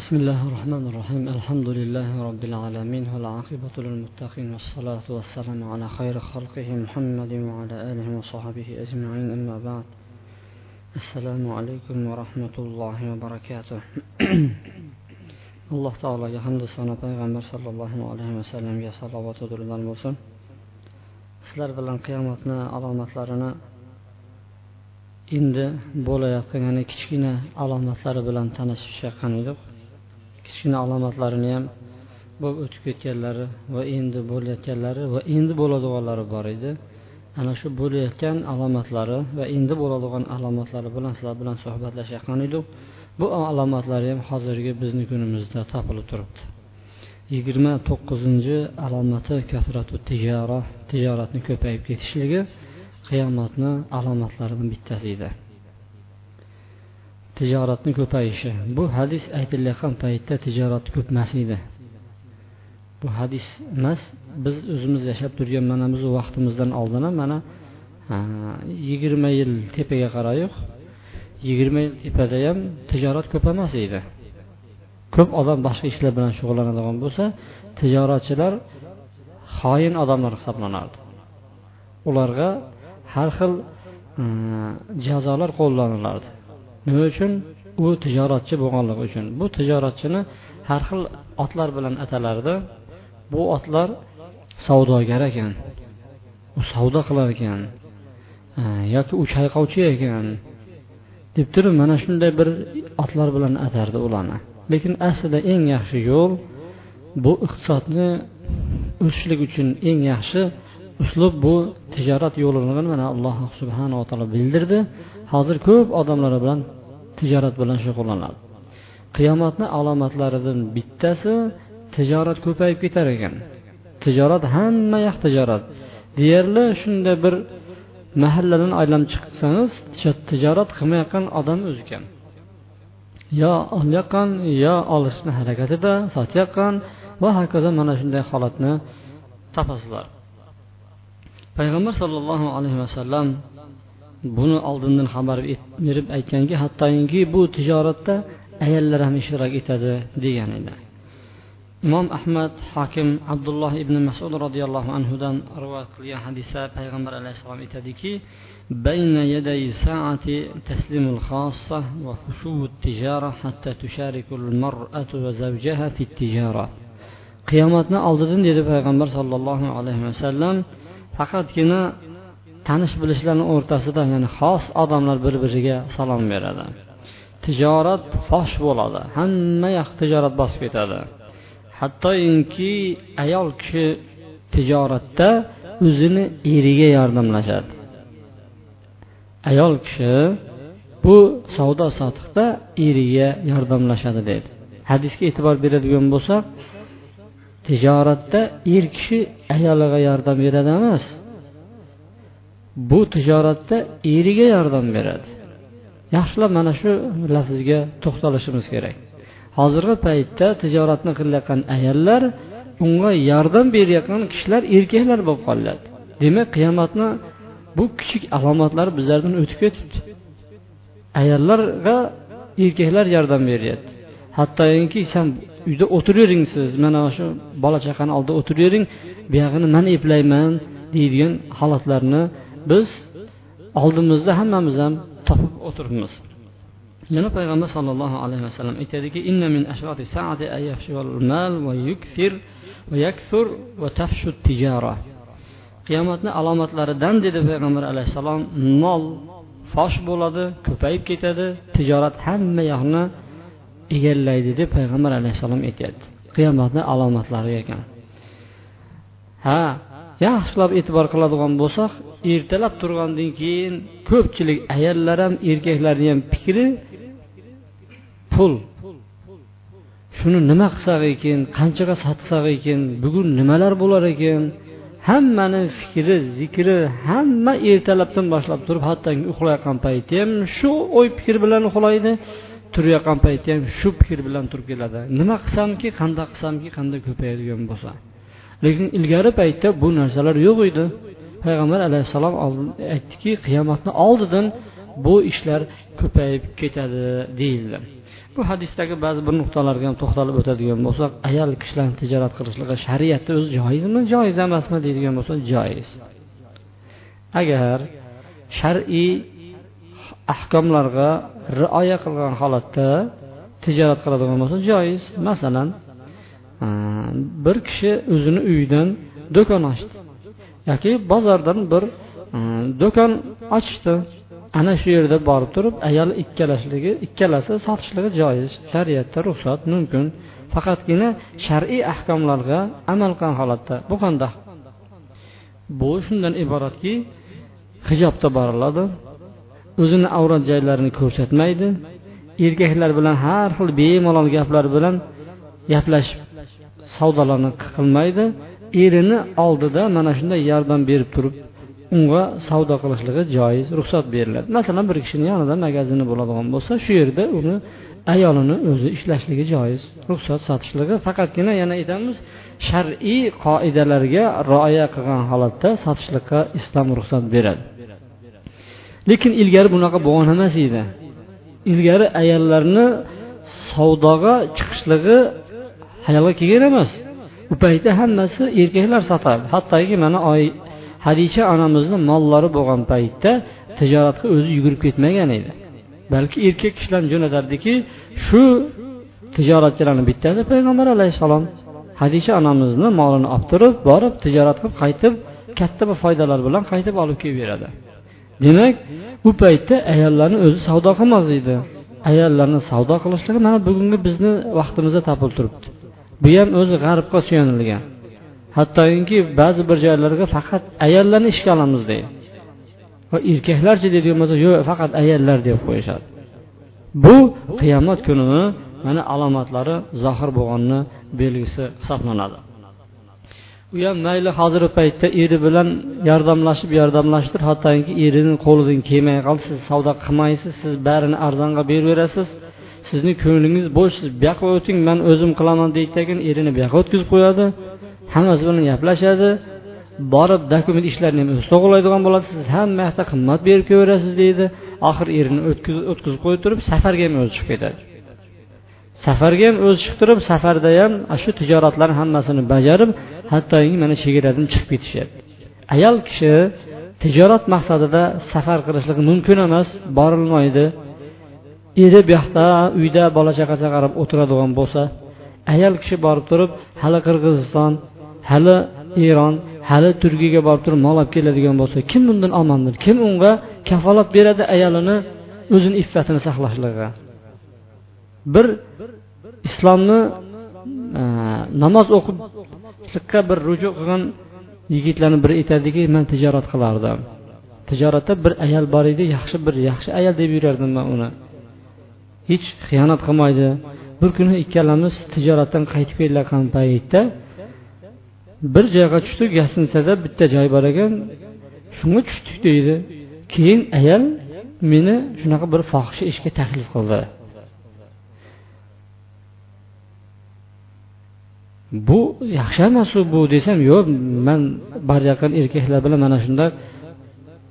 بسم الله الرحمن الرحيم. الحمد لله رب العالمين والعاقبة للمتقين والصلاة والسلام على خير خلقه محمد وعلى آله وصحبه أجمعين. أما بعد السلام عليكم ورحمة الله وبركاته. الله تعالى يحمد السنة پیغمبر صلى الله عليه وسلم يا صلى الله عليه وسلم سلر بلن قيامتنا علامتلارنا إند بولا يتقن يعني كتكين علامتلار بلن تنسف شاقن kichkina alomatlarini ham bo'lib o'tib ketganlari va endi bo'layotganlari va endi bo'ladiganlari bor edi. Ana shu bo'layotgan alomatlari va endi bo'ladigan alomatlari bilan sizlar bilan suhbatlashayotgan edik. Bu alomatlar ham hozirgi bizni kunimizda topilib turibdi. Yigirma to'qqizinchi alomati kasratu tijora tijoratni ko'payib ketishligi qiyomatni alomatlaridan bittasi edi. Tijoratni ko'payishi. Bu hadis aytilayotgan paytda tijorat ko'p emas edi. Bu hadis emas biz o'zimiz yashab turgan mana bizni vaqtimizdan oldin ham mana yigirma yil tepaga qarayoq yigirma yil tepada ham tijorat ko'p emas edi. Ko'p odam boshqa ishlar bilan shug'ullanadigan bo'lsa tijoratchilar xoin odamlar hisoblanardi. Ularga har xil jazolar qo'llanilardi nima uchun? U tijoratchi bo'lganligi uchun. Bu tijoratchini har xil otlar bilan atalardi. Bu otlar savdogar ekan. U savdo qilar ekan. Yoki u chayqovchi ekan. Deb turib mana shunday bir otlar bilan atardi ularni. Lekin aslida eng yaxshi yo'l bu iqtisodni o'sishlik uchun eng yaxshi uslub bu tijorat yo'lini mana alloh subhanava taolo bildirdi. Hozir ko'p odamlar bilan tijorat bilan shug'ullanadi. Qiyomatni alomatlaridan bittasi tijorat ko'payib ketar ekan. Tijorat hamma yoq tijorat. Deyarli shunday bir mahalladan aylanib chiqsangiz tijorat qilmayotgan odam o'zi ekan. Yo olayotgan yo olishni harakatida sotayotgan va hokazo mana shunday holatni topasizlar. Payg'ambar sollallohu alayhi vasallam buni oldindan xabar berib aytganki hattoki bu tijoratda ayollar ham ishtirok etadi degan edi imom ahmad hokim abdulloh ibn masud roziyallohu anhudan rivoyat qilgan hadisda payg'ambar alayhissalom aytadiki بين يدي الساعة تسليم الخاصة وخشوع التجارة حتى تشارك المرأة وزوجها في التجارة qiyomatni oldidan dedi payg'ambar sollallohu alayhi vasallam faqatgina tanish bilishlarni o'rtasida ya'ni xos odamlar bir biriga salom beradi. Tijorat fosh bo'ladi. Hamma yoq tijorat bosib ketadi. Hattoki ayol kishi tijoratda o'zini eriga yordamlashadi. Ayol kishi bu savdo sotiqda eriga yordamlashadi dedi. Hadisga e'tibor beradigan bo'lsak tijoratda er kishi ayoliga yordam beradi emas. Bu tijoratda eriga yordam beradi. Yaxshilab mana shu lafzga to'xtalishimiz kerak. Hozirgi paytda tijoratni qilayotgan ayollar unga yordam berayotgan kishilar erkaklar bo'lib qoladi. Demak qiyomatni bu kichik alomatlari bizlardan o'tib ketibdi. Ayollarga erkaklar yordam beryapti. Hattoki sen uyda o'tiravering siz. Mana shu bola chaqani oldida o'tiravering buyog'ini man eplayman deydigan holatlarni biz oldimizda hammamiz ham topib o'tiribmiz. Yana payg'ambar sollallohu alayhi vasallam aytadiki inna min ashrati saati mal va yukfir va yakfur va tafshu tijara. Qiyomatni alomatlaridan dedi payg'ambar alayhissalom mol fosh bo'ladi ko'payib ketadi tijorat hamma yoqni egallaydi deb payg'ambar alayhissalom aytyapti. Qiyomatni alomatlari ekan. Ha yaxshilab e'tibor qiladigan bo'lsak ertalab turgandan keyin ko'pchilik ayollar ham erkaklarni ham fikri pul. Shuni nima qilsak ekan qanchaga sotsak ekan bugun nimalar bo'lar ekan? Hammani fikri zikri hamma ertalabdan boshlab turib hatto uxlayotgan payti ham shu o'y fikr bilan uxlaydi. Turayotgan payti ham shu fikr bilan turib keladi. Nima qilsamki qanday qilsamki qanday ko'payadigan bo'lsa. Lekin ilgari paytda bu narsalar yo'q edi. Payg'ambar alayhissalom aytdiki qiyomatni oldidan bu ishlar ko'payib ketadi deyildi. Bu hadisdagi ba'zi bir nuqtalarga ham to'xtalib o'tadigan bo'lsak ayol kishilarni tijorat qilishligi shariatda o'zi joizmi joiz emasmi deydigan bo'lsa joiz. Agar shar'iy ahkomlarga rioya qilgan holatda tijorat qiladigan bo'lsa joiz. Masalan e, bir kishi o'zini uyidan do'kon ochdi. Yoki bozordan bir e, do'kon ochishdi ana shu yerda borib turib ayol ikkalashligi ikkalasi sotishligi joiz. Shariatda ruxsat mumkin. Faqatgina shar'iy ahkomlarga amal qilgan holatda bu qanday bu shundan iboratki hijobda boriladi. O'zini avrat joylarini ko'rsatmaydi. Erkaklar bilan har xil bemalol gaplar bilan gaplashib savdolarni qilmaydi. Erini oldida mana shunday yordam berib turib unga savdo qilishligi joiz ruxsat beriladi. Masalan bir kishini yonida magazini bo'ladigan bo'lsa shu yerda uni ayolini o'zi ishlashligi joiz ruxsat sotishligi. Faqatgina yana aytamiz shar'iy qoidalarga rioya qilgan holatda sotishlikqa islom ruxsat beradi. Lekin ilgari bunaqa bo'lgan emas edi. Ilgari ayollarni savdoga chiqishligi hayolga kelgan emas. U paytda hammasi erkaklar sotardi hattoki mana oy hadisha onamizni mollari bo'lgan paytda tijoratga o'zi yugurib ketmagan edi. Balki erkak kishilarni jo'natardiki shu tijoratchilarni bittasi payg'ambar alayhissalom. Hadisha onamizni molini olib turib borib tijorat qilib qaytib katta bir foydalar bilan qaytib olib kelib beradi demak bu paytda ayollarni o'zi savdo qilmas edi. Ayollarni savdo qilishligi mana bugungi bizni vaqtimizda topilib turibdi. Bu ham o'zi g'arbga suyanilgan. Hattoki ba'zi bir joylarga faqat ayollarni ishga olamiz deydi. Va erkaklarchi deydigan bo'lsa yo'q faqat ayollar deb qo'yishadi. Bu qiyomat kunini mana alomatlari zohir bo'lganini belgisi hisoblanadi. U ham mayli hozirgi paytda eri bilan yordamlashib yordamlashdir. Hattoki erini qo'lidan kelmay qoldi. Siz savdo qilmaysiz. Siz barini arzonga beraverasiz. Sizni ko'nglingiz bo'sh. Siz bu yoqqa o'ting man o'zim qilaman deydigan erini bu yoqqa o'tkazib qo'yadi. Hammasi bilan gaplashadi. Borib dokument ishlarini ham o'zi to'g'irlaydigan bo'ladi. Siz hamma yoqda qimmat berib kelaverasiz deydi. Oxiri erini o'tkazib qo'yib turib safarga ham o'zi chiqib ketadi. Safarga ham o'zi chiqib turib safarda ham shu tijoratlarni hammasini bajarib hattoki mana chegaradan chiqib ketishadi ayol kishi tijorat maqsadida safar qilishligi mumkin emas borilmaydi. Eri bu yoqda uyda bola chaqasiga qarab o'tiradigan bo'lsa ayol kishi borib turib hali qirg'iziston hali eron hali turkiyaga borib turib mol olib keladigan bo'lsa kim bundan omondir? Kim unga kafolat beradi ayolini o'zini iffatini saqlashligiga? Bir islomni e, namoz namoz o'qishlikqa bir ruju qilgan yigitlarni biri aytadiki man tijorat qilardim. Tijoratda bir ayol bor edi yaxshi bir yaxshi ayol deb yurardim man uni. Hech xiyonat qilmaydi. Bir kuni ikkalamiz tijoratdan qaytib kelayotgan paytda. Bir joyga tushdik gостиницада bitta joy bor ekan. Shunga tushdik deydi keyin ayol meni shunaqa bir fohisha ishga taklif qildi. Bu yaxshi emas bu desam yo'q man yaqin erkaklar bilan mana shunda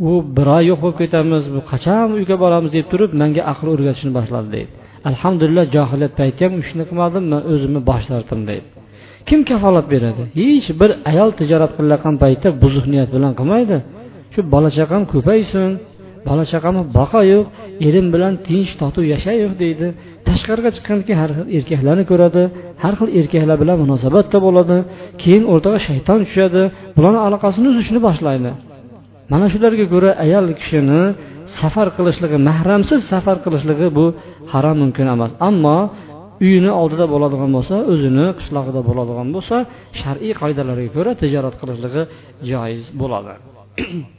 u bir oy yo'q bo'lib ketamiz bu qachon uyga boramiz deb turib menga aql o'rgatishni boshladi deydi. Alhamdulillah johiliyat payti ham shuni qilmadim man o'zimni bosh tortdim deydi. Kim kafolat beradi? Hech bir ayol tijorat qilayotgan paytda buzuq niyat bilan qilmaydi. Shu bola chaqam ko'paysin. Bola baqa yoq, erim bilan tinch totuv yashayoq deydi. Tashqariga chiqqanda keyin har xil erkaklarni ko'radi har xil erkaklar bilan munosabatda bo'ladi. Keyin o'rtaga shayton tushadi bularni aloqasini uzishni boshlaydi. Mana shularga ko'ra ayol kishini safar qilishligi mahramsiz safar qilishligi bu harom mumkin emas. Ammo uyini oldida bo'ladigan bo'lsa o'zini qishlog'ida bo'ladigan bo'lsa shar'iy qoidalarga ko'ra tijorat qilishligi joiz bo'ladi.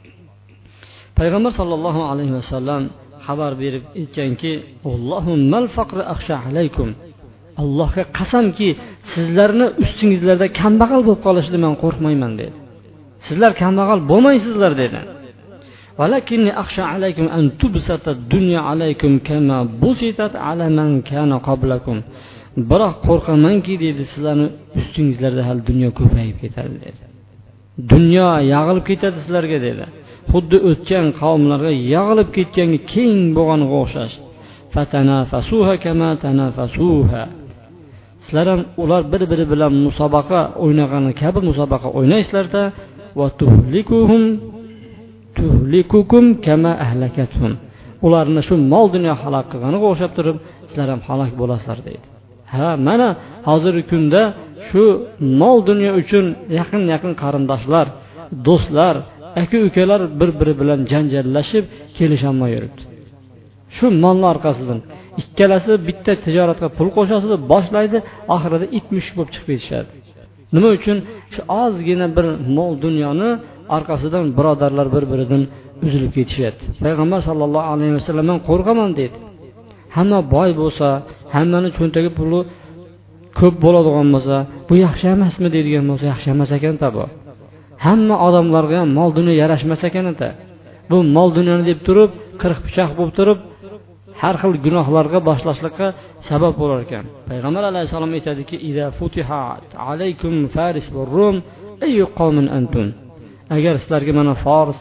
payg'ambar sollallohu alayhi vasallam xabar berib aytganki allohga qasamki sizlarni ustingizlarda kambag'al bo'lib qolishdan man qo'rqmayman dedi sizlar kambag'al bo'lmaysizlar dedi ولكني أخشى عليكم أن تبسط الدنيا عليكم كما بسطت على من كان قبلكم biroq qo'rqamanki deydi sizlarni ustingizlarda hali dunyo ko'payib ketadi dedi dunyo yag'ilib ketadi sizlarga dedi Xuddi o'tgan qavmlarga yig'ilib ketganga keng bo'lganiga o'xshash. Fatanafasuha sizlar ham ular bir biri bilan musobaqa o'ynagani kabi musobaqa o'ynaysizlarda. Tuhlikukum kama ularni shu mol dunyo halok qilganiga o'xshab turib sizlar ham halok bo'lasizlar deydi. Ha mana hozirgi kunda shu mol dunyo uchun yaqin yaqin qarindoshlar do'stlar aka ukalar bir biri bilan janjallashib kelisholmay yuribdi. Shu molni orqasidan ikkalasi bitta tijoratga pul qo'shadi boshlaydi oxirida it mushuk bo'lib chiqib ketishadi. Nima uchun? Shu ozgina bir mol dunyoni orqasidan birodarlar bir biridan uzilib ketishyapti. Payg'ambar sallallohu alayhi vasallam man qo'rqaman deydi hamma boy bo'lsa hammani cho'ntagi puli ko'p bo'ladigan bo'lsa bu yaxshi emasmi deydigan bo'lsa yaxshi emas ekan tabo. Hamma odamlarga ham mol dunyo yarashmas ekanda bu mol dunyoni deb turib qirq pichoq bo'lib turib har xil gunohlarga boshlashlikqa sabab bo'lar ekan. Payg'ambar alayhissalom aytadiki alaykum faris va rum antum? Agar sizlarga mana fors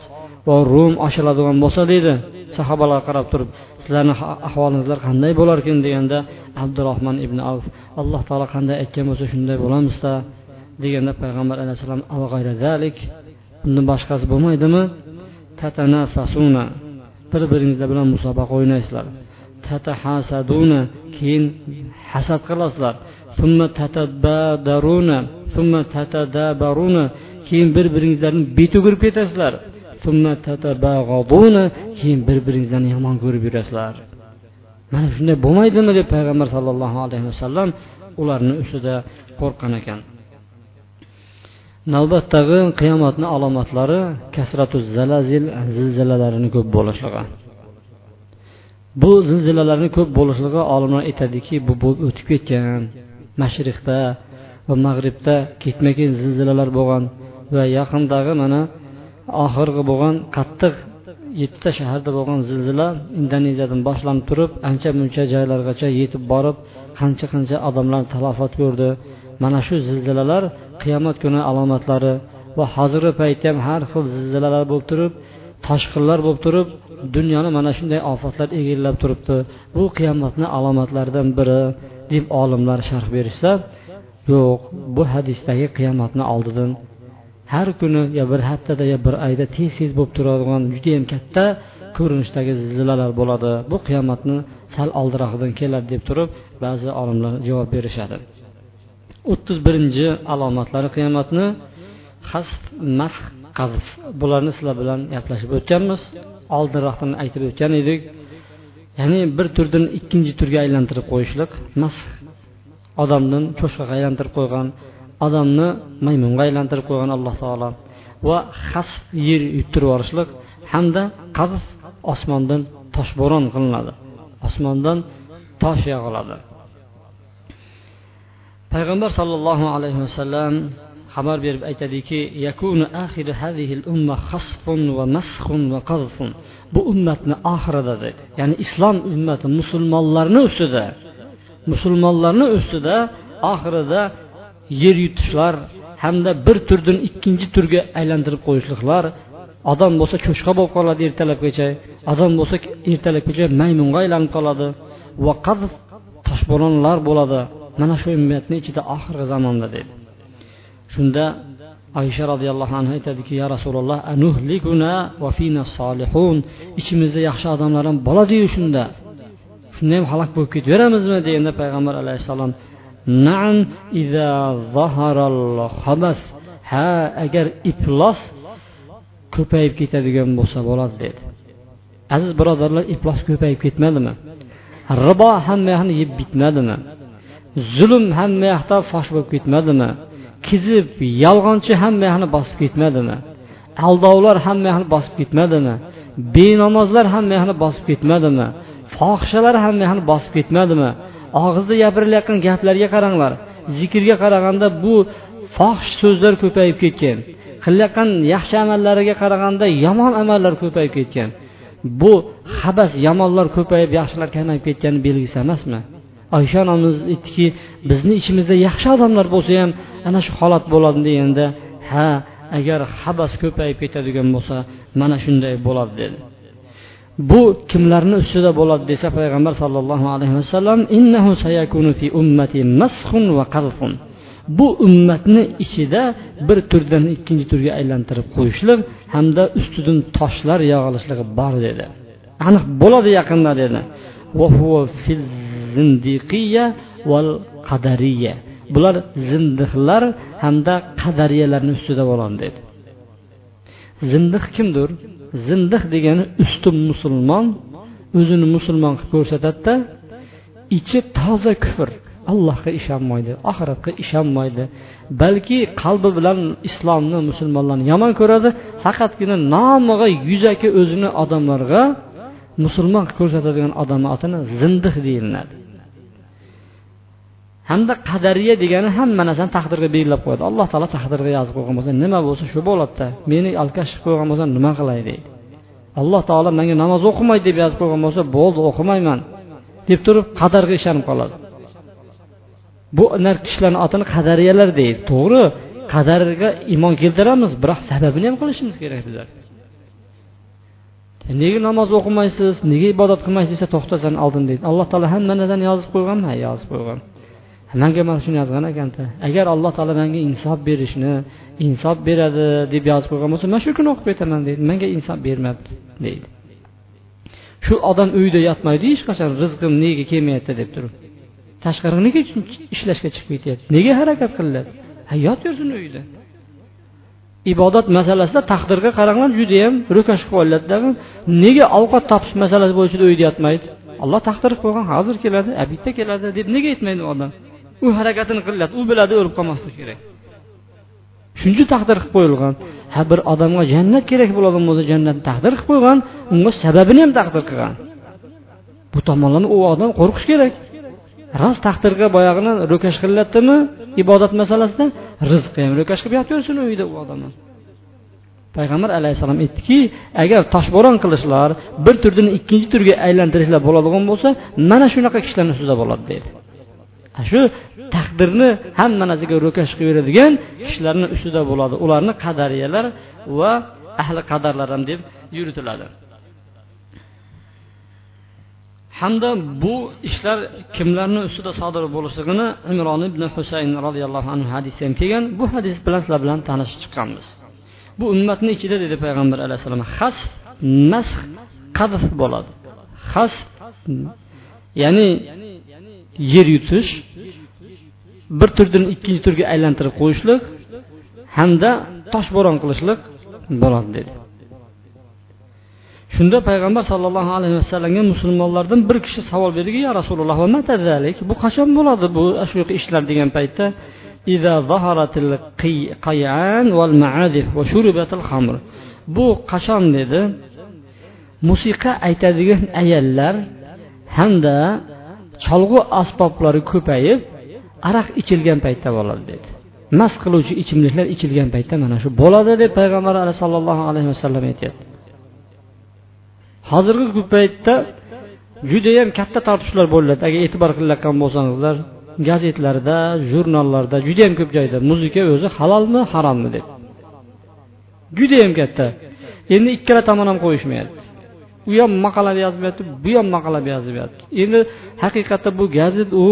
va rum ochiladigan bo'lsa deydi sahobalarga qarab turib sizlarni ahvolingizlar qanday bo'larkan deganda abdurahmon ibn avf alloh taolo qanday aytgan bo'lsa shunday bo'lamizda. Deganda payg'ambar alayhissalom bundan boshqasi bo'lmaydimi? Bir biringizlar bilan musobaqa o'ynaysizlar. Tatahasaduna keyin hasad qilasizlar. Keyin bir biringizlarni beti summa ketasizlar keyin bir biringizlarni yomon ko'rib yurasizlar. Mana shunday bo'lmaydimi? deb payg'ambar sollallohu alayhi vasallam ularni ustida qo'rqqan ekan. Navbatdagi qiyomatni alomatlari kasratu zalazil zilzilalarini ko'p bo'lishligi. Bu zilzilalarni ko'p bo'lishligi olimlar aytadiki bu bo'lib o'tib ketgan mashriqda va mag'ribda ketma ket zilzilalar bo'lgan va yaqindagi mana oxirgi bo'lgan qattiq yettita shaharda bo'lgan zilzila indoneziyadan boshlanib turib ancha muncha joylargacha yetib borib qancha qancha odamlar talofat ko'rdi. Mana shu zilzilalar qiyomat kuni alomatlari va hozirgi paytda ham har xil zilzilalar bo'lib turib toshqinlar bo'lib turib dunyoni mana shunday ofatlar egallab turibdi. Bu qiyomatni alomatlaridan biri deb olimlar sharh berishsa yo'q bu hadisdagi qiyomatni oldidan har kuni yo bir haftada yo bir oyda tez tez bo'lib turadigan judayam katta ko'rinishdagi zilzilalar bo'ladi. Bu qiyomatni sal oldinroqdan keladi deb turib ba'zi olimlar javob berishadi. O'ttiz birinchi alomatlari qiyomatni hasf masx qazf bularni sizlar bilan gaplashib o'tganmiz. Oldinroqdan aytib o'tgan edik. Ya'ni bir turdan ikkinchi turga aylantirib qo'yishlik. Masx odamdan cho'chqaga aylantirib qo'ygan odamni maymunga aylantirib qo'ygan alloh taolo. Va hasf yer yuttirib yuborishlik hamda qazf osmondan toshbo'ron qilinadi. Osmondan tosh yog'iladi. Payg'ambar sollallohu alayhi vasallam xabar berib aytadiki yakunu axiru hadihil umma xasfun va masxun va qazfun bu ummatni oxirida deydi ya'ni islom ummati musulmonlarni ustida musulmonlarni ustida oxirida yer yutishlar hamda bir turdan ikkinchi turga aylantirib qo'yishliklar odam bo'lsa cho'chqa bo'lib qoladi ertalabgacha odam bo'lsa ertalabgacha maymunga aylanib qoladi va qazf toshbo'ronlar bo'ladi. Mana shu ummatni ichida oxirgi zamonda dedi. Shunda oysha roziyallohu anhu aytadiki ya rasululloh anuhlikuna va fina solihun. Ichimizda yaxshi odamlar ham bo'ladiyu shunda. Shunda ham halok bo'lib ketaveramizmi? deganda payg'ambar alayhissalom. Naam iza ha agar iflos ko'payib ketadigan bo'lsa bo'ladi dedi. Aziz birodarlar iflos ko'payib ketmadimi? Ribo hamma yoqni yeb bitmadimi? Zulm hamma yoqda fosh bo'lib ketmadimi? Kizib yolg'onchi hamma yoqni bosib ketmadimi? Aldovlar hamma yoqni bosib ketmadimi? Benamozlar hamma yoqni bosib ketmadimi? Fohishalar hamma yoqni bosib ketmadimi? Og'izda gapirilayotgan gaplarga qaranglar. Zikrga qaraganda bu fohish so'zlar ko'payib ketgan. Qilayotgan yaxshi amallariga qaraganda yomon amallar ko'payib ketgan. Bu habas yomonlar ko'payib yaxshilar kamayib ketgani belgisi emasmi? Oysha onamiz aytdiki bizni ichimizda yaxshi odamlar bo'lsa ham ana shu holat bo'ladi deganda ha agar habas ko'payib ketadigan bo'lsa mana shunday bo'ladi dedi. Bu kimlarni ustida bo'ladi desa payg'ambar sollallohu alayhi vasallam innahu sayakunu fi ummati masxun va qalfun bu ummatni ichida bir turdan ikkinchi turga aylantirib qo'yishlik hamda ustidan toshlar yog'ilishligi bor dedi. Aniq bo'ladi yaqinda dedi. Bular zindiqlar hamda qadariyalarni ustida bo'ladi dedi. Zindiq kimdir? Zindiq degani ustun musulmon o'zini musulmon qilib ko'rsatadida ichi toza kufr allohga ishonmaydi oxiratga ishonmaydi. Balki qalbi bilan islomni musulmonlarni yomon ko'radi faqatgina nomiga yuzaki o'zini odamlarga musulmon qilib ko'rsatadigan odamni otini zindiq deyiladi. Hamda qadariya degani hamma narsani taqdirga belgilab qo'yadi. Alloh taolo taqdirga yozib qo'ygan bo'lsa nima bo'lsa shu bo'ladida. Meni alkash qilib qo'ygan bo'lsa nima qilay deydi. Alloh taolo menga namoz o'qimaydi deb yozib qo'ygan bo'lsa bo'ldi o'qimayman deb turib qadarga ishonib qoladi. Bu kishilarni otini qadariyalar deydi. To'g'ri qadarga iymon keltiramiz biroq sababini ham qilishimiz kerak bizlar E, nega namoz o'qimaysiz nega ibodat qilmaysiz desa to'xta san oldin deydi. Alloh taolo hamma narsani yozib qo'yganmi ha yozib qo'ygan. Manga mana shuni yozgan ekanda. Agar alloh taolo menga insof berishni insof beradi deb yozib qo'ygan bo'lsa man shu kuni o'qib ketaman deydi. Menga insof bermabdi deydi. Shu odam uyda yotmaydi hech qachon rizqim nega kelmayapti deb turib. Tashqariga nega ishlashga chiqib ketyapti. Nega harakat qilyapti? Yotaversin uyda ibodat masalasida taqdirga qaranglar judayam ro'kash qilib nega ovqat topish masalasi bo'yicha o'yda yotmaydi alloh taqdir qilib qo'ygan hozir keladi bitta keladi deb nega aytmaydi odam? U harakatini qilyapti u biladi o'lib qolmasligi kerak. Shuncha taqdir qilib qo'yilgan. Ha bir odamga jannat kerak bo'ladigan bo'lsa jannatni taqdir qilib qo'ygan unga sababini ham taqdir qilgan. Bu tomonlarni u odam qo'rqish kerak. Rost taqdirga boyag'ini ro'kash qilyaptimi ibodat masalasida? Rizqi ham ro'kash qilib yotaversin uyda u odamni. Payg'ambar alayhissalom aytdiki agar toshbo'ron qilishlar bir turdan ikkinchi turga aylantirishlar bo'ladigan bo'lsa mana shunaqa kishilarni ustida bo'ladi dedi. Shu taqdirni hamma narsaga ro'kash qilib beradigan kishilarni ustida bo'ladi. Ularni qadariyalar va ahli qadarlar ham deb yuritiladi. Hamda bu ishlar kimlarni ustida sodir bo'lishligini imron ibn husayn roziyallohu anhu hadisda ham kelgan. Bu hadis bilan sizlar bilan tanishib chiqqanmiz. Bu ummatni ichida dedi payg'ambar alayhissalom has masx qadf bo'ladi. Has ya'ni yer yutish bir turdan ikkinchi turga aylantirib qo'yishlik hamda toshbo'ron qilishlik bo'ladi dedi. Shunda payg'ambar sollallohu alayhi vasallamga musulmonlardan bir kishi savol berdiki ya rasululloh bu qachon bo'ladi bu shunaqa ishlar? degan paytda bu qachon dedi? Musiqa aytadigan ayollar hamda cholg'u asboblari ko'payib aroq ichilgan paytda bo'ladi dedi. Mast qiluvchi ichimliklar ichilgan paytda mana shu bo'ladi deb payg'ambar sallallohu alayhi vasallam aytyapti. Hozirgi paytda judayam katta tortishuvlar bo'ladi. Agar e'tibor qilayotgan bo'lsangizlar gazetlarda jurnallarda judayam ko'p joyda muzika o'zi halolmi harommi deb. Judayam katta. Endi ikkala tomon ham qo'yishmayapti. U ham maqola yotib bu ham maqola yozyapti endi haqiqatda bu gazet u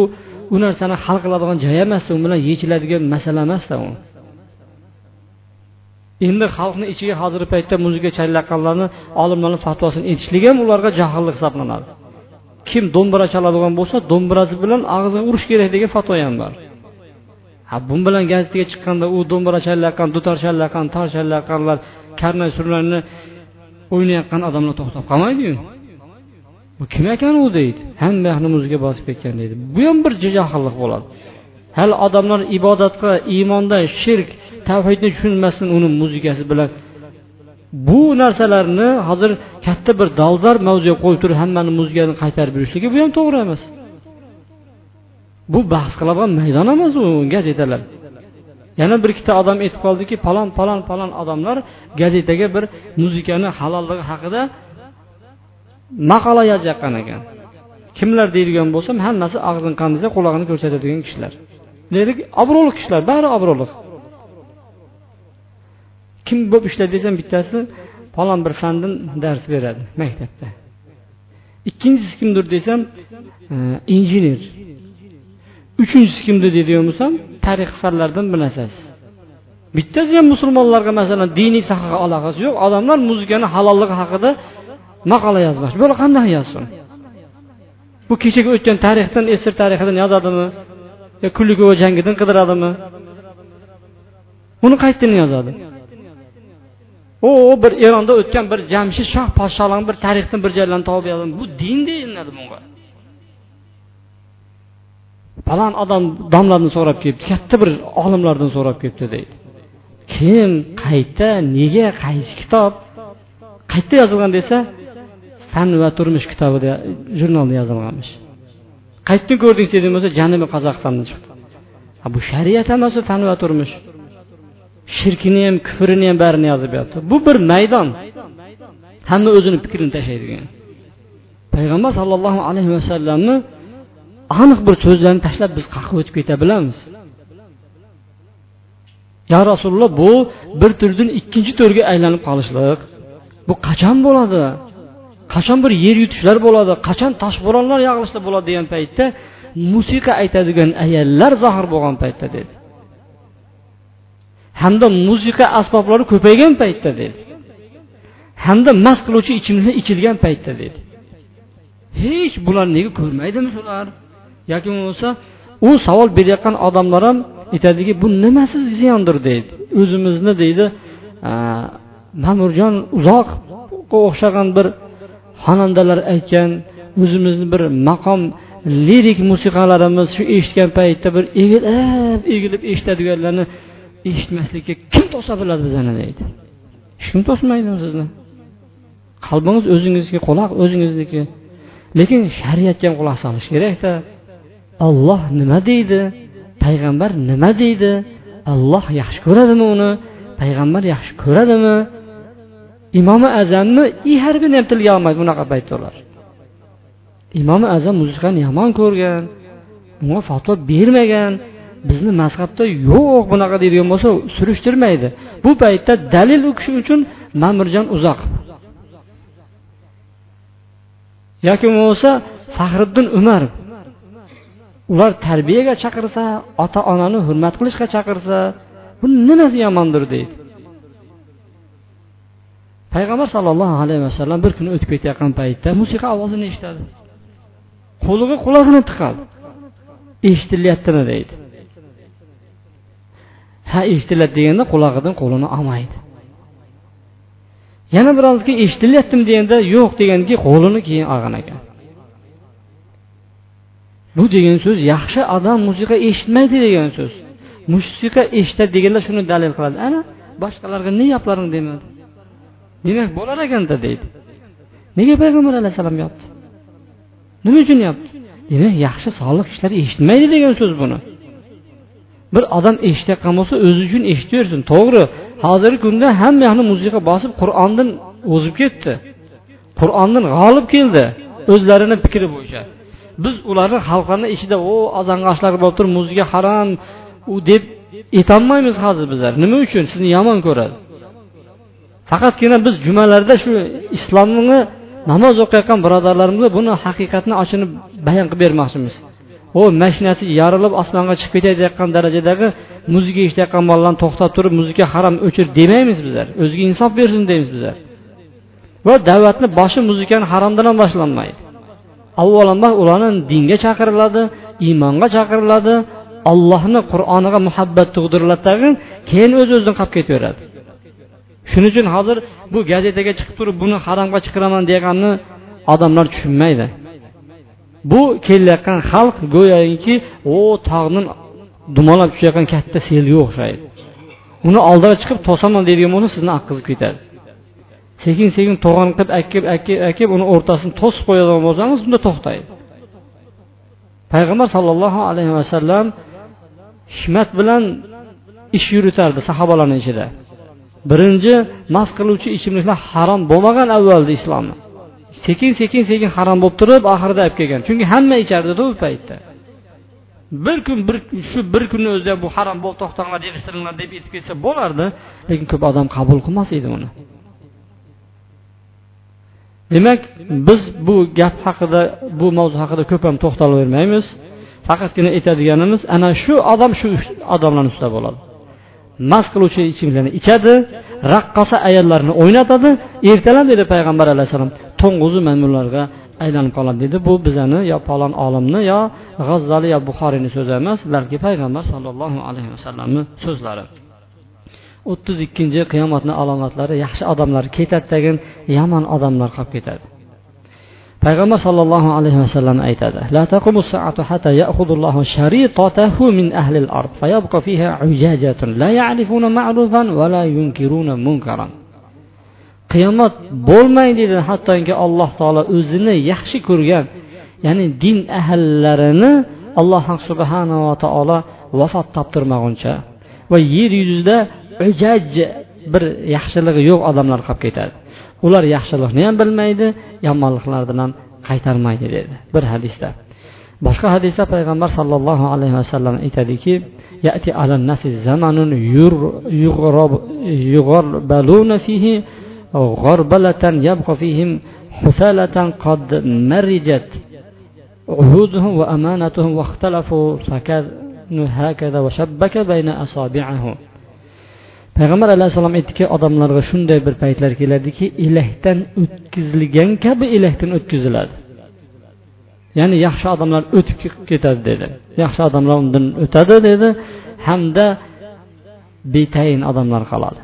u narsani hal qiladigan joy emas u bilan yechiladigan masala emasda u. endi xalqni ichiga hozirgi paytda muzika chalayotganlarni olimlarni fatvosini aytishlik ham ularga johillik hisoblanadi. Kim do'mbira chaladigan bo'lsa do'mbirasi bilan og'ziga urish kerak degan fatvo ham bor. Ha bu bilan gazetaga chiqqanda u do'mbira chalayotgan dutor chalayotgan tor chalayotganlar karnay surlarni o'ynayotgan odamlar to'xtab qolmaydiyu. Bu kim ekan u deydi. Hamma yoqni bosib ketgan deydi. Bu ham bir johillik bo'ladi. Hali odamlar ibodatga iymonda shirk tavhidni tushunmasdan uni muzikasi bilan. Bu narsalarni hozir katta bir dolzarb mavzuga qo'yib turib hammani muzikani qaytarib yurishligi bu ham to'g'ri emas. Bu bahs qiladigan maydon emas u gazetalar. Yana bir ikkita odam aytib qoldiki palon palon palon odamlar gazetaga bir muzikani halolligi haqida maqola yozayotgan ekan. Kimlar deydigan bo'lsam hammasi og'zini qandisa qulog'ini ko'rsatadigan kishilar. Deylik obro'li kishilar bari obro'li kim bo'lib ishlaydi desam bittasi falon bir fandan dars beradi maktabda ikkinchisi kimdir desam e, injener uchinchisi kimdir deydigan bo'lsam tarix fanlaridan bir narsasi bittasi ham musulmonlarga masalan diniy sohaga aloqasi yo'q odamlar muzikani halolligi haqida maqola yozmoqchi bular qanday yozsin bu kechaga o'tgan tarixdan esir tarixidan yozadimi yo kulligova jangidan qidiradimi buni qayerdan yozadi u bir eronda o'tgan bir jamshid shoh podshohlarni bir tarixdan bir joylarni topib yozgan bu din deyiladi bunga. Falon odam domlardan so'rab kelibdi katta bir olimlardan so'rab kelibdi deydi. Kim qayta nega qaysi kitob? Qayerda yozilgan desa fan va turmush kitobida jurnalda yozilganmish. Qayerdan ko'rdingiz degan bo'lsa janubiy qozog'istondan chiqdi. Bu shariat emas u fan va turmush. Shirkini ham kufrini ham barini yozib yotdi. Bu bir maydon. Hamma o'zini fikrini tashlaydigan. Payg'ambar sollallohu alayhi vasallamni aniq bir so'zlarini tashlab biz qayerga o'tib keta bilamiz. Yo rasululloh bu bir turdan ikkinchi to'rga aylanib qolishlik bu qachon bo'ladi? Qachon bir yer yutishlar bo'ladi? Qachon toshbo'ronlar yog'ilishlar bo'ladi degan paytda musiqa aytadigan ayollar zohir bo'lgan paytda dedi. Hamda musiqa asboblari ko'paygan paytda dedi. Hamda mast qiluvchi ichimliklar ichilgan paytda dedi. Hech bular nega ko'rmaydimi shular yoki bo'lmasa u savol berayotgan odamlar ham aytadiki bu nimasi ziyondir deydi o'zimizni deydi mamurjon uzoqqa o'xshagan bir xonandalar aytgan o'zimizni bir maqom lirik musiqalarimiz shu eshitgan paytda bir egilib egilib eshitadiganlarni eshitmaslikka kim to'sa biladi bizani deydi. Hech kim to'smaydi sizni. Qalbingiz o'zingizniki quloq o'zingizniki. Lekin shariatga ham quloq solish kerakda. Olloh nima deydi? Payg'ambar nima deydi? Olloh yaxshi ko'radimi uni? Payg'ambar yaxshi ko'radimi? Imomi azamni i harbini ham tilga olmaydi bunaqa paytda ular imomi azam musiqani yomon ko'rgan unga fatvo bermagan bizni mazhabda yo'q bunaqa deydigan bo'lsa surishtirmaydi. Bu paytda dalil u kishi uchun mamirjon uzoq yoki bo'lmasa faxriddin umar. Ular tarbiyaga chaqirsa ota onani hurmat qilishga chaqirsa bu nimasi yomondir deydi. Payg'ambar sollallohu alayhi vasallam bir kuni o'tib ketayotgan paytda musiqa ovozini eshitadi. Qo'liga qulog'ini tiqadi. Eshitilyaptimi deydi. Ha eshitiladi deganda qulog'idan qo'lini olmaydi. Yana biroz keyin eshitilyaptimi deganda yo'q degandan keyin qo'lini keyin olgan ekan. Bu degan so'z yaxshi odam musiqa eshitmaydi degan so'z. Musiqa eshitadi deganda shuni dalil qiladi. Ana boshqalarga ne gaplaring demadi. Demak bo'lar ekanda deydi. Nega payg'ambar alayhissalom yopdi? Nima uchun yopdi? Demak yaxshi solih kishilar eshitmaydi degan so'z buni. Bir odam eshitayotgan bo'lsa o'zi uchun eshitaversin to'g'ri. Hozirgi kunda hamma yoqni musiqa bosib qur'ondan o'zib ketdi. Qur'ondan g'olib keldi. O'zlarini fikri bo'yicha. Biz ularni xalqlarni ichida o azangoshlar bo'lib turib musiqa harom u deb aytolmaymiz hozir bizlar. Nima uchun? Sizni yomon ko'radi. Faqatgina biz jumalarda shu islomni namoz o'qiyotgan birodarlarimizga buni haqiqatni ochinib bayon qilib bermoqchimiz. U mashinasi yorilib osmonga chiqib ketayotgan darajadagi muzika eshitayotgan bolalarni to'xtatib turib muzika harom o'chir demaymiz bizlar. O'ziga insof bersin deymiz bizlar. Va da'vatni boshi muzikani haromdan ham boshlanmaydi. Avvalambor ularni dinga chaqiriladi iymonga chaqiriladi allohni qur'oniga muhabbat tug'diriladi tag'in keyin o'z o'zidan qolib ketaveradi. Shuning uchun hozir bu gazetaga chiqib turib buni haromga chiqaraman deganni odamlar tushunmaydi. Bu kelayotgan xalq go'yoki u tog'ni dumalab tushayotgan katta selga o'xshaydi uni oldiga chiqib to'saman deydigan bo'lsa sizni oqqizib ketadi. Sekin sekin to'g'on qilib akib akib akib uni o'rtasini to'sib qo'yadigan bo'lsangiz unda to'xtaydi. Payg'ambar sollallohu alayhi vasallam hikmat bilan ish yuritardi sahobalarni ichida. Birinchi mast qiluvchi ichimliklar harom bo'lmagan avvalda islomda sekin sekin sekin harom bo'lib turib oxirida olib kelgan. Chunki hamma ichardida u paytda. Bir kun bir shu bir kunni o'zida bu harom bo'lib to'xtanglar yig'ishtiringlar deb aytib ketsa bo'lardi lekin ko'p odam qabul qilmas edi uni. Demak biz bu gap haqida bu mavzu haqida ko'p ham to'xtalavermaymiz faqatgina aytadiganimiz ana shu odam shu odamlarni ustida bo'ladi. Mast qiluvchi ichimliklarni ichadi raqqosa ayollarni o'ynatadi. Ertalab dedi payg'ambar alayhissalom to'ng'uzi maymunlarga aylanib qoladi dedi. Bu bizani yo palon olimni yo g'azzali yo buxoriyni so'zi emas balki payg'ambar sollallohu alayhi vasallamni so'zlari. O'ttiz ikkinchi qiyomatni alomatlari yaxshi odamlar ketadi tagin yomon odamlar qolib ketadi. Payg'ambar sollallohu alayhi vasallam aytadi la taqumu saatu hatta ya'khudullohu sharitatahu min ahli al-ard fayabqa fiha ujajatun la ya'rifuna ma'rufan va la yunkiruna munkaran. Qiyomat bo'lmaydi dedi hattoki alloh taolo o'zini yaxshi ko'rgan ya'ni din ahllarini alloh subhanava taolo vafot toptirmaguncha va yer yuzida ujaj bir yaxshiligi yo'q odamlar qolib ketadi. Ular yaxshilikni ham bilmaydi yomonliklardan ham qaytarmaydi dedi bir hadisda boshqa hadisda payg'ambar sollallohu alayhi vasallam aytadiki يأتي على الناس زمن يغربلون فيه غربلة يبقى فيهم حثالة قد مرجت عهودهم وأمانتهم واختلفوا هكذا وشبك بين أصابعه payg'ambar alayhissalom aytdiki odamlarga shunday bir paytlar keladiki elakdan o'tkazilgan kabi elakdan o'tkaziladi. Ya'ni yaxshi odamlar o'tib ketadi dedi. Yaxshi odamlar undan o'tadi dedi hamda betayin odamlar qoladi.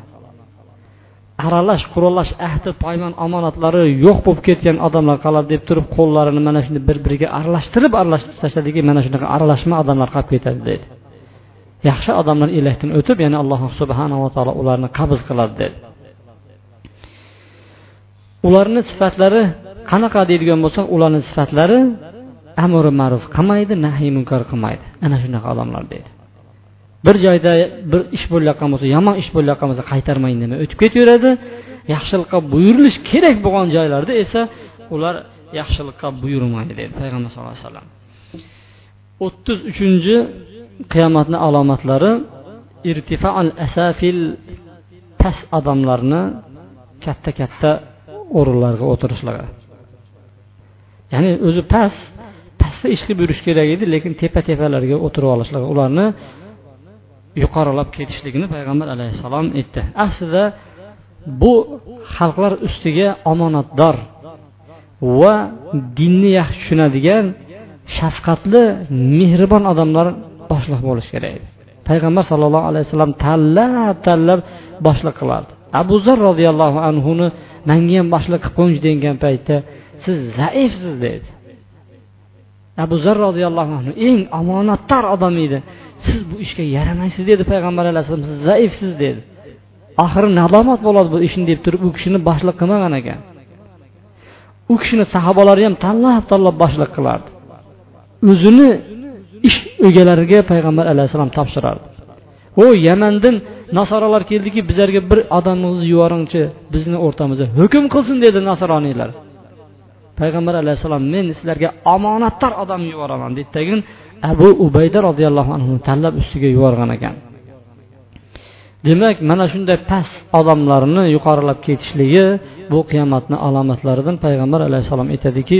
Aralash quralash ahdi paymon omonatlari yo'q bo'lib ketgan odamlar qoladi deb turib qo'llarini mana shunday bir biriga aralashtirib aralashtirib tashladiki mana shunaqa aralashma odamlar qolib ketadi dedi. Yaxshi odamlar elakdan o'tib ya'ni alloh subhanava taolo ularni qabz qiladi dedi ularni sifatlari qanaqa deydigan bo'lsak ularni sifatlari amri ma'ruf qilmaydi nahiy munkar qilmaydi. Ana shunaqa odamlar deydi. Bir joyda bir ish bo'layotgan bo'lsa yomon ish bo'layotgan bo'lsa qaytarmay indamay o'tib ketaveradi. Yaxshilikqa buyurilish kerak bo'lgan joylarda esa ular yaxshilikqa buyurmaydi dedi payg'ambar sallallohu alayhi vasallam. O'ttiz uchinchi qiyomatni alomatlari irtifaal asafil past odamlarni katta katta o'rinlarga o'tirishlari. Ya'ni o'zi past pastda ish qilib yurish kerak edi lekin tepa tepalarga o'tirib olishlari ularni yuqorilab ketishligini payg'ambar alayhissalom aytdi. Aslida bu xalqlar ustiga omonatdor va dinni yaxshi tushunadigan shafqatli mehribon odamlar boshliq bo'lishi kerak. Edi payg'ambar sallallohu alayhi vasallam tanlab tanlab boshliq qilardi. Abu zar roziyallohu anhuni manga ham boshliq qilib qo'yingchi degan paytda siz zaifsiz dedi. Abu zar roziyallohu anhu eng omonatdor odam edi. Siz bu ishga yaramaysiz dedi payg'ambar alayhissalom siz zaifsiz dedi. Oxiri nadomat bo'ladi bu ishni deb turib u kishini boshliq qilmagan ekan. U kishini sahobalari ham tanlab tanlab boshliq qilardi. O'zini ish egalariga payg'ambar alayhissalom topshirardi u yamandan nasoralar keldiki bizlarga bir odamimizni yuboringchi bizni o'rtamizda hukm qilsin dedi nasroniylar payg'ambar alayhissalom men sizlarga omonatdor odam yuboraman dedi abu ubayda roziyallohu anhu tanlab ustiga yuborgan ekan. Demak mana shunday past odamlarni yuqorilab ketishligi bu qiyomatni alomatlaridan payg'ambar alayhissalom aytadiki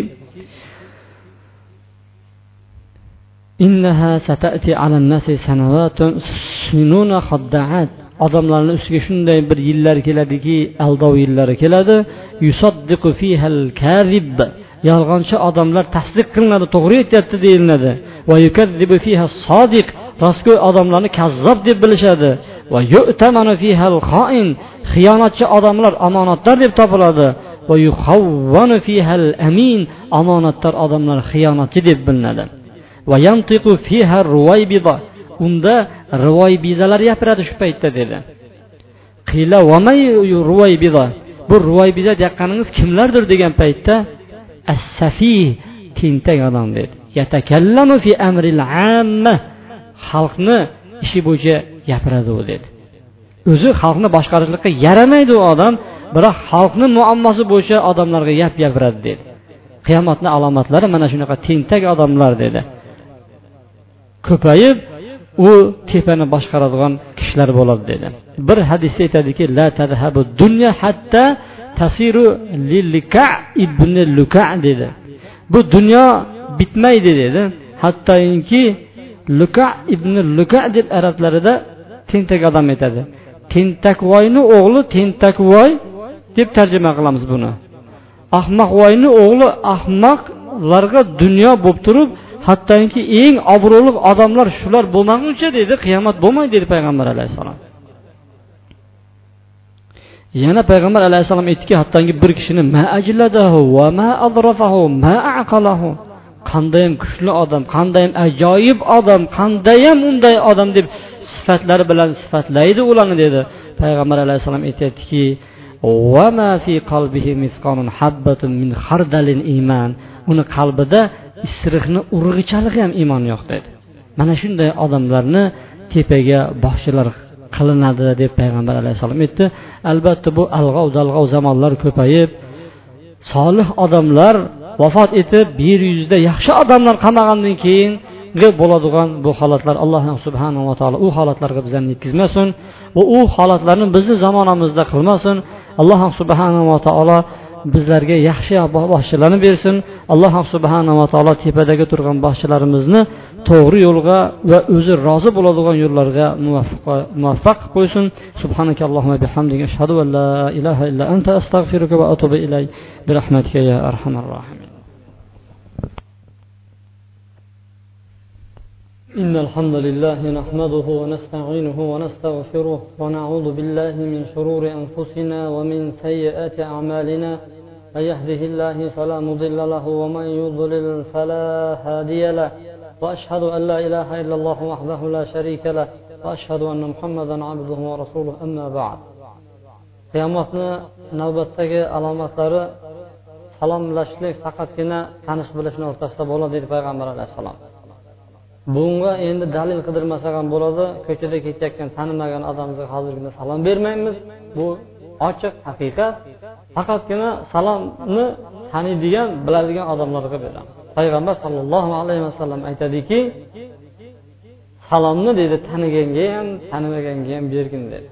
innaha satati alan nasi sanawatun sinuna xaddaat odamlarni ustiga shunday bir yillar keladiki aldov yillari keladi. yusaddiqu fihal kadib yolg'onchi odamlar tasdiq qilinadi to'g'ri aytyapti deyiladi. va yukazzibu fiha sodiq rostgo'y odamlarni kazzob deb bilishadi. va yu'tamanu fihal xoin xiyonatchi odamlar omonatdor deb topiladi. va yuhawvanu fihal amin omonatdor odamlar xiyonatchi deb bilinadi. Unda ruvoybizalar gapiradi shu paytda dedi. Bu ruvoybiza deyotganingiz kimlardir? degan paytda assafi tentak odam dedi. Xalqni ishi bo'yicha gapiradi u dedi. O'zi xalqni boshqarishlikqa yaramaydi u odam biroq xalqni muammosi bo'yicha odamlarga gap gapiradi dedi. Qiyomatni alomatlari mana shunaqa tentak odamlar dedi. Ko'payib u tepani boshqaradigan kishilar bo'ladi dedi. Bir hadisda aytadiki la tadhabu dunya hatta tasiru lilika ibn luka dedi. Bu dunyo bitmaydi dedi. Hattoki luka ibn luka deb arablarida tentak odam aytadi. Tentakvoyni o'g'li tentakvoy deb tarjima qilamiz buni. Ahmoqvoyni o'g'li ahmoqlarga dunyo bo'lib turib hattoki eng obro'li odamlar shular bo'lmaguncha deydi qiyomat bo'lmaydi dedi payg'ambar alayhissalom. Yana payg'ambar alayhissalom aytdiki hattoki bir kishini ma ajladahu va ma adrafahu ma aqalahu. Qandayam kuchli odam qandayam ajoyib odam qandayam unday odam deb sifatlari bilan sifatlaydi ularni dedi. Payg'ambar alayhissalom aytyaptiki uni qalbida isiriqni urg'ichalik ham iymon yo'q dedi. Mana shunday odamlarni tepaga boshchilar qilinadi deb payg'ambar alayhissalom aytdi. Albatta bu alg'ov dalg'ov zamonlar ko'payib solih odamlar vafot etib yer yuzida yaxshi odamlar qolmagandan keyin bo'ladigan bu holatlar alloh subhanava taolo u holatlarga bizlarni yetkazmasin va u holatlarni bizni zamonamizda qilmasin. Alloh subhanava taolo bizlarga yaxshi boshchilarni bersin alloh subhanava taolo tepadagi turgan boshchilarimizni to'g'ri yo'lga va o'zi rozi bo'ladigan yo'llarga muvaffaq qilib qo'ysin subhanaka allohumma bihamdika ashhadu an la ilaha illa anta astag'firuka va atubu ilayk برحمتك يا أرحم الراحمين إن الحمد لله نحمده ونستعينه ونستغفره ونعوذ بالله من شرور أنفسنا ومن سيئات أعمالنا من يهده الله فلا مضل له ومن يضلل فلا هادي له وأشهد أن لا إله إلا الله وحده لا شريك له وأشهد أن محمدا عبده ورسوله أما بعد. Qiyomatni navbatdagi alomatlari salomlashishlik faqatgina tanish bilishni o'rtasida bo'ladi deydi payg'ambar alayhissalom. Bunga endi dalil qidirmasak ham bo'ladi ko'chada ketayotgan tanimagan odamga hozirgina salom bermaymiz. Bu ochiq haqiqat faqatgina salomni taniydigan biladigan odamlarga beramiz. Payg'ambar sollallohu alayhi vasallam aytadiki salomni deydi taniganga ham tanimaganga ham bergin dedi.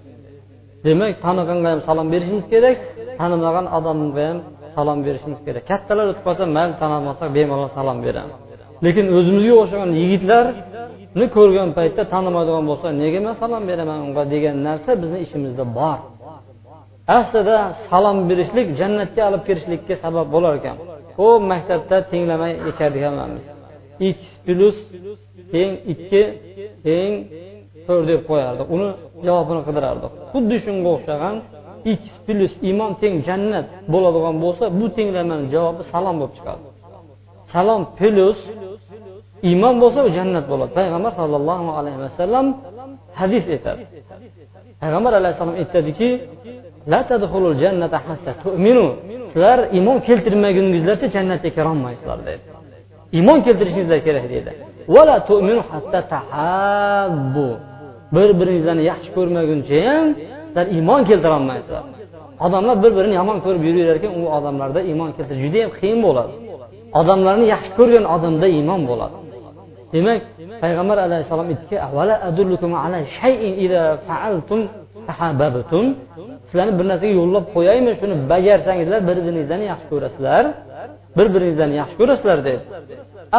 Demak taniganga ham salom berishimiz kerak tanimagan odamga ham salom berishimiz kerak. Kattalar o'tib qolsa mayli tanilmasak bemalol salom beramiz. Lekin o'zimizga o'xshagan yigitlarni ko'rgan paytda tanimaydigan bo'lsa nega man salom beraman unga? degan narsa bizni ishimizda bor. Aslida salom berishlik jannatga olib kirishlikka sabab bo'lar ekan. Ko'p maktabda tenglamay yechardik hammamiz x plyus teng ikki teng to'rt deb qo'yardik uni javobini qidirardik xuddi shunga o'xshagan x plyus iymon teng jannat bo'ladigan bo'lsa bu tenglamani javobi salom bo'lib chiqadi. Salom plyus iymon bo'lsa u jannat bo'ladi. Payg'ambar sollallohu alayhi vasallam hadis aytadi payg'ambar alayhissalom aytadiki sizlar iymon keltirmaguningizlarcha jannatga kirolmaysizlar dedi. Iymon keltirishingizlar kerak deydi bir biringizlarni yaxshi ko'rmaguncha ham sizlar iymon keltirolmaysizlar odamlar bir birini yomon ko'rib yuraverar ekan u odamlarda iymon keltirish judayam qiyin bo'ladi. Odamlarni yaxshi ko'rgan odamda iymon bo'ladi. Demak payg'ambar alayhissalom aytdiki sizlarni bir narsaga yo'llab qo'yaymi shuni bajarsangizlar bir biringizlarni yaxshi ko'rasizlar. Bir biringizlarni yaxshi ko'rasizlar deb.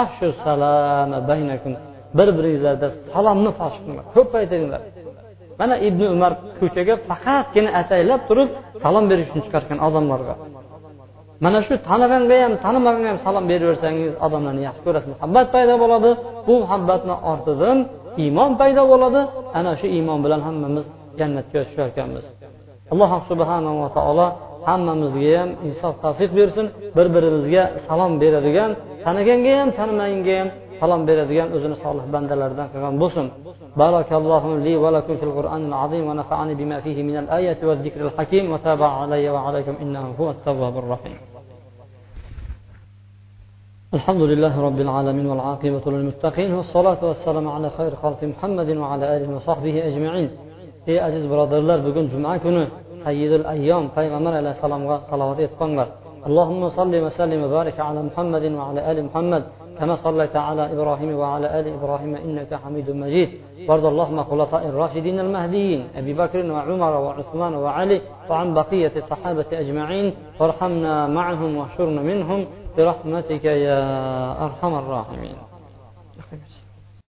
Afshu salama baynakum. Bir biringizlarda salomni fosh qilinglar ko'paytiringlar mana ibn umar ko'chaga faqatgina ataylab turib salom berish uchun chiqarkan odamlarga mana shu taniganga ham tanimaganga ham salom beraversangiz odamlarni yaxshi ko'rasiz. Muhabbat paydo bo'ladi. Bu muhabbatni ortidan iymon paydo bo'ladi. Ana shu iymon bilan hammamiz jannatga tusharkanmiz alloh subhanava taolo hammamizga ham insof tavfiq bersin. Bir birimizga salom beradigan taniganga ham tanimaganga ham falan beradigan o'zini solih bandalardan qilgan bo'lsin li fil qur'anil azim va va va bima fihi minal ayati zikril hakim alaykum innahu tawwabur rahim الحمد لله رب العالمين والعاقبة للمتقين والصلاة والسلام على خير خلق محمد وعلى آله وصحبه أجمعين. يا عزيز برادر الله بقول جمعة كنو سيد الأيام فإن أمر عليه السلام وصلاة الله اللهم صل وسلم وبارك على محمد وعلى آل محمد كما صليت على إبراهيم وعلى آل إبراهيم إنك حميد مجيد. وارض اللهم خلفاء الراشدين المهديين أبي بكر وعمر وعثمان وعلي وعن بقية الصحابة أجمعين. وارحمنا معهم واحشرنا منهم. برحمتك يا أرحم الراحمين.